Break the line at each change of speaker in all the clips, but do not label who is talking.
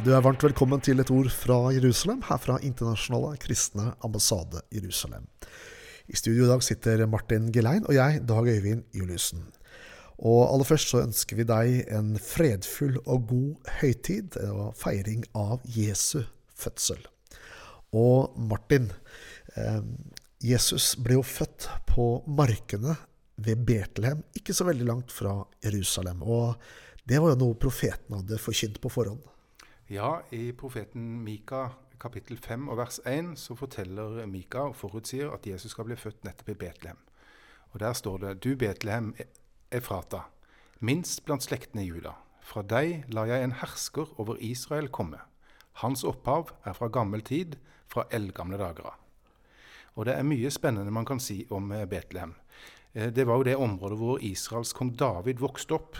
Du er varmt velkommen til et ord fra Jerusalem, her fra Internasjonale kristne ambassade Jerusalem. I studio i dag sitter Martin Gelein og jeg, Dag Øyvind Juliussen. Og aller først så ønsker vi deg en fredfull og god høytid og feiring av Jesu fødsel. Og Martin, eh, Jesus ble jo født på markene ved Betlehem, ikke så veldig langt fra Jerusalem. Og det var jo noe profeten hadde forkynt på forhånd.
Ja, i profeten Mika kapittel 5 og vers 1 så forteller Mika og forutsier at Jesus skal bli født nettopp i Betlehem. Og Der står det Du Betlehem Efrata, minst blant slektene i Juda. Fra deg lar jeg en hersker over Israel komme. Hans opphav er fra gammel tid, fra eldgamle dager av. Og det er mye spennende man kan si om Betlehem. Det var jo det området hvor Israels kong David vokste opp.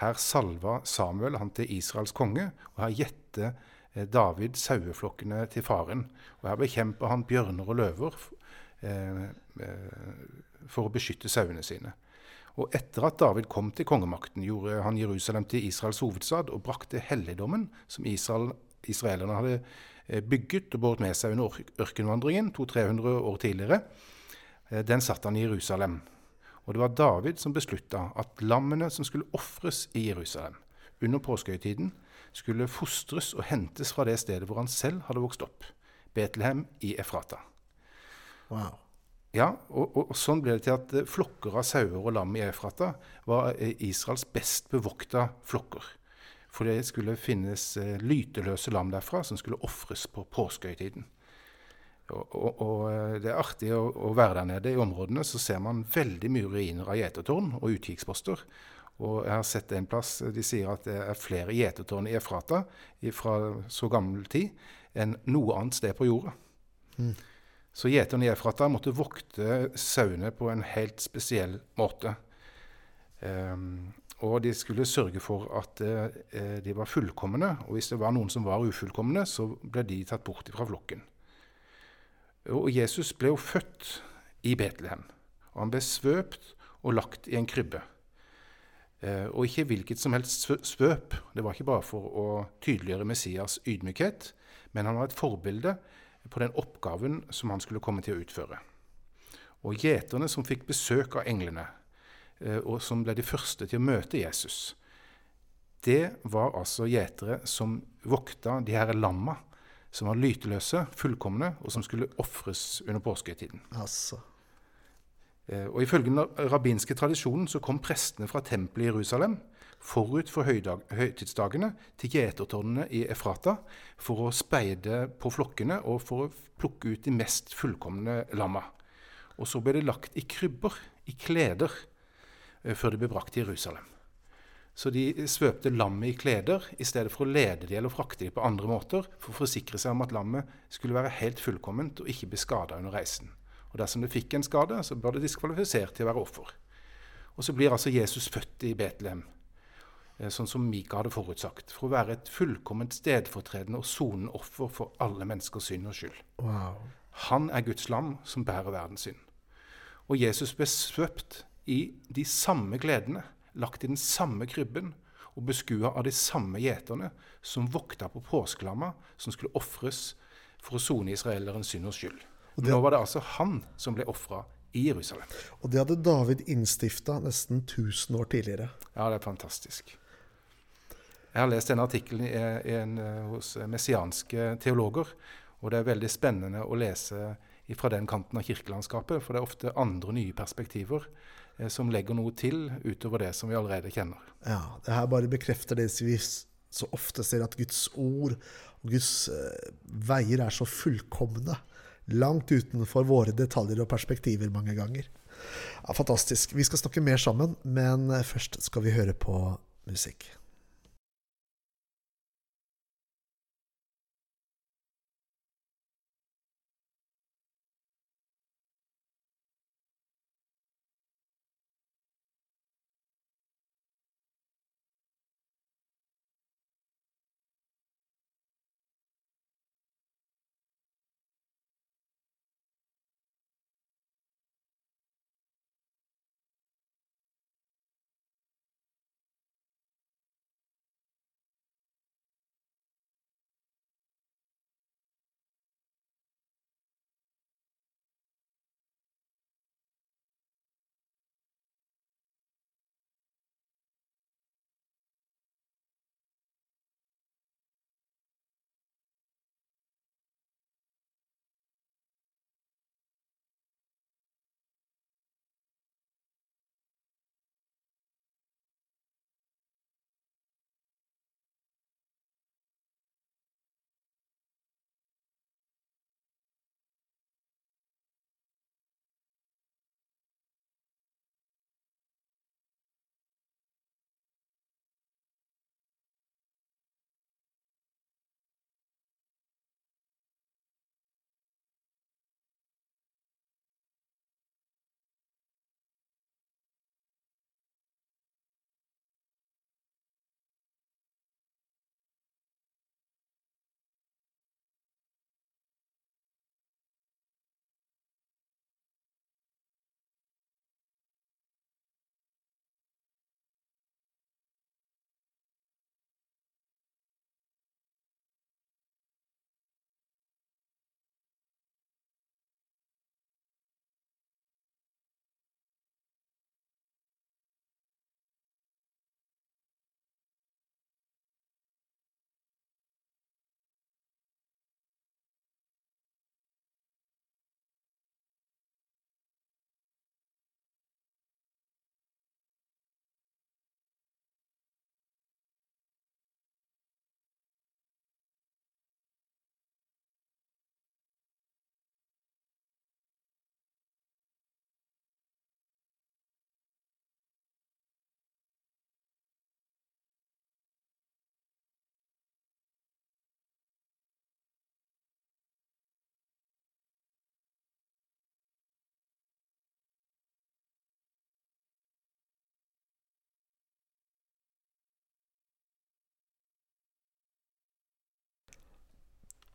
Her salva Samuel han til Israels konge, og her gjette David saueflokkene til faren. Og her bekjemper han bjørner og løver eh, for å beskytte sauene sine. Og etter at David kom til kongemakten, gjorde han Jerusalem til Israels hovedstad og brakte helligdommen som Israel, israelerne hadde bygget og båret med seg under ørkenvandringen 200-300 år tidligere. Den satt han i Jerusalem. Og det var David som beslutta at lammene som skulle ofres i Jerusalem under påskehøytiden, skulle fostres og hentes fra det stedet hvor han selv hadde vokst opp, Betlehem i Efrata.
Wow.
Ja, og, og, og, sånn ble det til at flokker av sauer og lam i Efrata var Israels best bevokta flokker. For det skulle finnes lyteløse lam derfra som skulle ofres på påskehøytiden. Og, og, det er artig å, å, være der nede i områdene. Så ser man veldig mye ruiner av gjetertårn og utkikksposter. Og jeg har sett en plass de sier at det er flere gjetertårn i Efrata fra så gammel tid enn noe annet sted på jorda. Mm. Så gjeterne i Efrata måtte vokte sauene på en helt spesiell måte. Um, og de skulle sørge for at uh, de var fullkomne. Og hvis det var noen som var ufullkomne, så ble de tatt bort fra flokken. Og Jesus ble jo født i Betlehem. Og han ble svøpt og lagt i en krybbe. Eh, og ikke hvilket som helst svøp. Det var ikke bare for å tydeliggjøre Messias ydmykhet, men han var et forbilde på den oppgaven som han skulle komme til å utføre. Og gjeterne som fikk besøk av englene, eh, og som ble de første til å møte Jesus, det var altså gjetere som vokta de her lamma som var lyteløse, fullkomne, og som skulle ofres under påskehøytiden.
Altså.
Eh, og Ifølge den rabbinske tradisjonen så kom prestene fra tempelet i Jerusalem forut for høydag, høytidsdagene til gjetertårnene i Efrata for å speide på flokkene og for å plukke ut de mest fullkomne lamma. Og så ble det lagt i krybber, i kleder, eh, før det ble brakt til Jerusalem. Så de svøpte lammet i kleder i stedet for å lede de eller frakte de på andre måter, for å forsikre seg om at lammet skulle være helt fullkomment og ikke bli skada under reisen. Og Dersom det fikk en skade, så ble det diskvalifisert til å være offer. Og så blir altså Jesus født i Betlehem, sånn som Mika hadde forutsagt, for å være et fullkomment stedfortredende og sonende offer for alle menneskers synd og skyld.
Wow.
Han er Guds lam som bærer verdens synd. Og Jesus ble svøpt i de samme gledene lagt i den samme krybben og beskua av de samme gjeterne som vokta på påskelamma som skulle ofres for å sone israelerens synd og skyld. Og det, Nå var det altså han som ble ofra i Jerusalem.
Og det hadde David innstifta nesten 1000 år tidligere.
Ja, det er fantastisk. Jeg har lest denne artikkelen eh, hos messianske teologer, og det er veldig spennende å lese fra den kanten av kirkelandskapet, for det er ofte andre nye perspektiver Eh, som legger noe til utover det som vi allerede kjenner.
Ja, det her bare bekrefter det vi så ofte ser, at Guds ord og Guds eh, veier er så fullkomne. Langt utenfor våre detaljer og perspektiver mange ganger. Ja, fantastisk. Vi skal snakke mer sammen, men eh, først skal vi høre på musikk.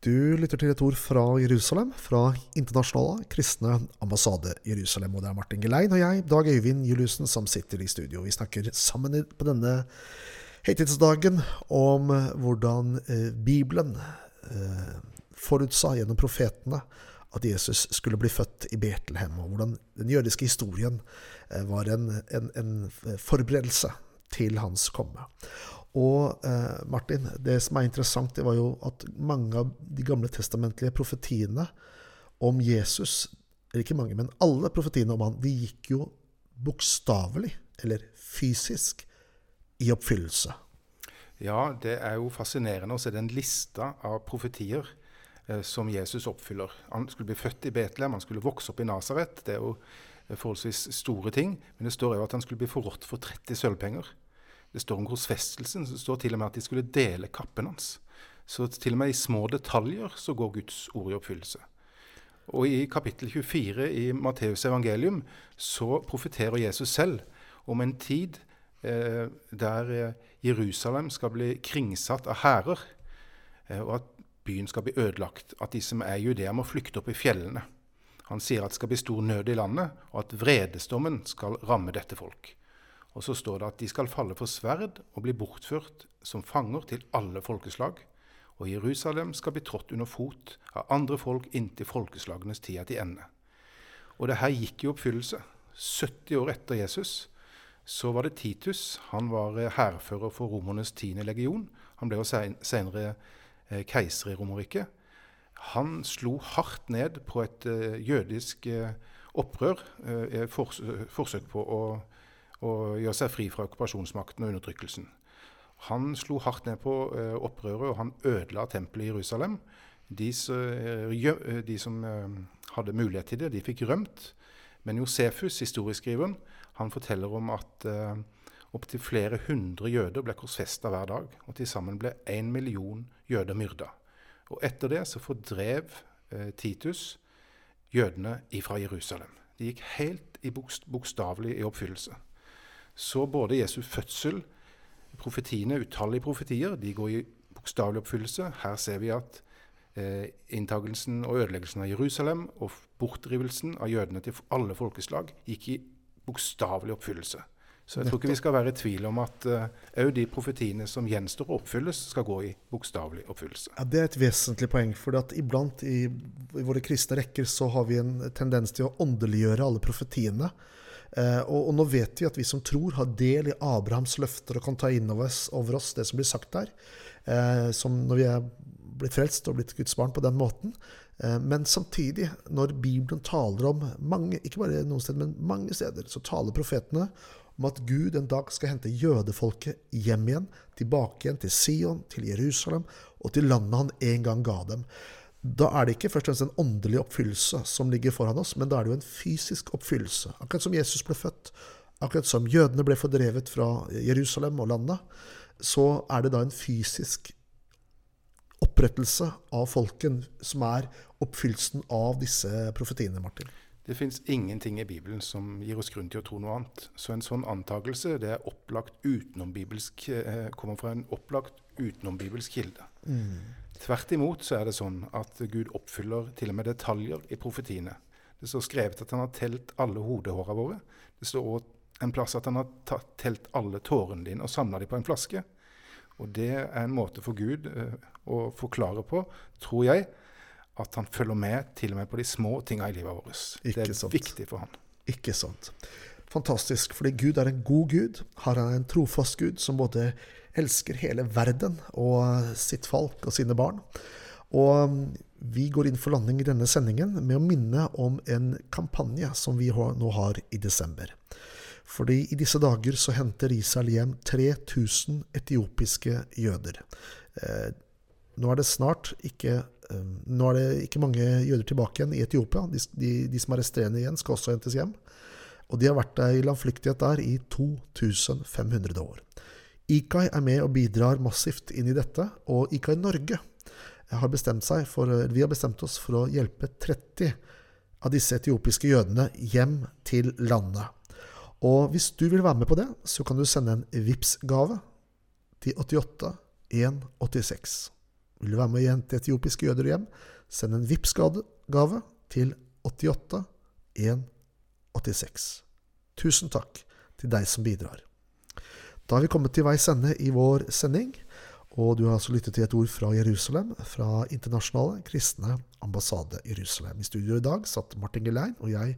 Du lytter til et ord fra Jerusalem, fra Internasjonale kristne ambassade Jerusalem. Og det er Martin Gelein og jeg, Dag Øyvind Juliussen, som sitter i studio. Vi snakker sammen på denne høytidsdagen om hvordan eh, Bibelen eh, forutsa gjennom profetene at Jesus skulle bli født i Betlehem, og hvordan den jødiske historien eh, var en, en, en forberedelse til hans komme. Og eh, Martin, det som er interessant, det var jo at mange av de gamle testamentlige profetiene om Jesus Eller ikke mange, men alle profetiene om han, de gikk jo bokstavelig, eller fysisk, i oppfyllelse.
Ja, det er jo fascinerende å se den lista av profetier eh, som Jesus oppfyller. Han skulle bli født i Betlehem, han skulle vokse opp i Nasaret. Det er jo forholdsvis store ting. Men det står jo at han skulle bli forrådt for 30 sølvpenger. Det står om korsfestelsen. Det står til og med at de skulle dele kappen hans. Så til og med i små detaljer så går Guds ord i oppfyllelse. Og i kapittel 24 i Matteus evangelium så profeterer Jesus selv om en tid eh, der eh, Jerusalem skal bli kringsatt av hærer, eh, og at byen skal bli ødelagt. At de som er i Judea, må flykte opp i fjellene. Han sier at det skal bli stor nød i landet, og at vredesdommen skal ramme dette folk. Og så står det at de skal falle for sverd og bli bortført som fanger til alle folkeslag. Og Jerusalem skal bli trådt under fot av andre folk inntil folkeslagenes tid er til ende. Og det her gikk i oppfyllelse. 70 år etter Jesus så var det Titus. Han var eh, hærfører for romernes tiende legion. Han ble jo senere eh, keiser i Romerriket. Han slo hardt ned på et uh, jødisk opprør, forsøk på å og gjøre seg fri fra okkupasjonsmakten og undertrykkelsen. Han slo hardt ned på eh, opprøret, og han ødela tempelet i Jerusalem. De, eh, de, som eh, hadde mulighet til det, de fikk rømt. Men Josefus, historieskriveren, han forteller om at uh, opptil flere hundre jøder ble korsfesta hver dag. Og til sammen ble én million jøder myrda. Og etter det så fordrev uh, Titus jødene ifra Jerusalem. De gikk helt i bokstavelig i oppfyllelse. Så både Jesu fødsel, profetiene, utallige profetier, de går i bokstavelig oppfyllelse. Her ser vi at eh, inntagelsen og ødeleggelsen av Jerusalem og bortdrivelsen av jødene til alle folkeslag gikk i bokstavelig oppfyllelse. Så jeg tror ikke vi skal være i tvil om at òg uh, de profetiene som gjenstår å oppfylles, skal gå i bokstavelig oppfyllelse.
Ja, Det er et vesentlig poeng. For iblant i, i, våre kristne rekker så har vi en tendens til å åndeliggjøre alle profetiene. Eh, og, og, nå vet vi at vi som tror, har del i Abrahams løfter og kan ta inn over oss, det som blir sagt der. Eh, som når vi er blitt frelst og blitt Guds barn på den måten. Eh, men samtidig, når Bibelen taler om mange, ikke bare noen steder, men mange steder, så taler profetene om at Gud en dag skal hente jødefolket hjem igjen, tilbake igjen til Sion, til Jerusalem og til landet han en gang ga dem da er det ikke først og fremst en åndelig oppfyllelse som ligger foran oss, men da er det jo en fysisk oppfyllelse. Akkurat som Jesus ble født, akkurat som jødene ble fordrevet fra Jerusalem og landet, så er det da en fysisk opprettelse av folken som er oppfyllelsen av disse profetiene, Martin.
Det fins ingenting i Bibelen som gir oss grunn til å tro noe annet. Så en sånn antakelse det er opplagt utenom bibelsk, kommer fra en opplagt utenombibelsk kilde. Mm. Tvert imot så er det sånn at Gud oppfyller til og med detaljer i profetiene. Det står skrevet at han har telt alle hodehåra våre. Det står også en plass at han har telt alle tårene dine og samla dem på en flaske. Og det er en måte for Gud uh, å forklare på, tror jeg, at han følger med til og med på de små tinga i livet vårt. det er sant. viktig for han.
Ikke sant. Fantastisk, fordi Gud er en god Gud. Har han en trofast Gud som både elsker hele verden og sitt folk og sine barn. Og um, vi går inn for landing i denne sendingen med å minne om en kampanje som vi nå har i desember. Fordi i disse dager så henter Israel hjem 3000 etiopiske jøder. Eh, nå er det snart ikke eh, nå er det ikke mange jøder tilbake igjen i Etiopia. De, de, de som er resterende igjen, skal også hentes hjem. Og de har vært i landflyktighet der i 2500 år. IKAI er med og bidrar massivt inn i dette, og IKAI Norge har bestemt seg for, vi har bestemt oss for å hjelpe 30 av disse etiopiske jødene hjem til landet. Og hvis du vil være med på det, så kan du sende en VIPS gave til 88 186. Vil du være med igjen til etiopiske jøder hjem, send en vips gave til 88 186. Tusen takk til deg som bidrar. Da har vi kommet til veis ende i vår sending, og du har altså lyttet til et ord fra Jerusalem, fra Internasjonale kristne ambassade Jerusalem. I studio i dag satt Martin Gelein og jeg,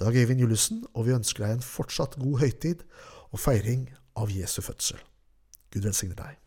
Dag Eivind Juliussen, og vi ønsker deg en fortsatt god høytid og feiring av Jesu fødsel. Gud velsigne deg.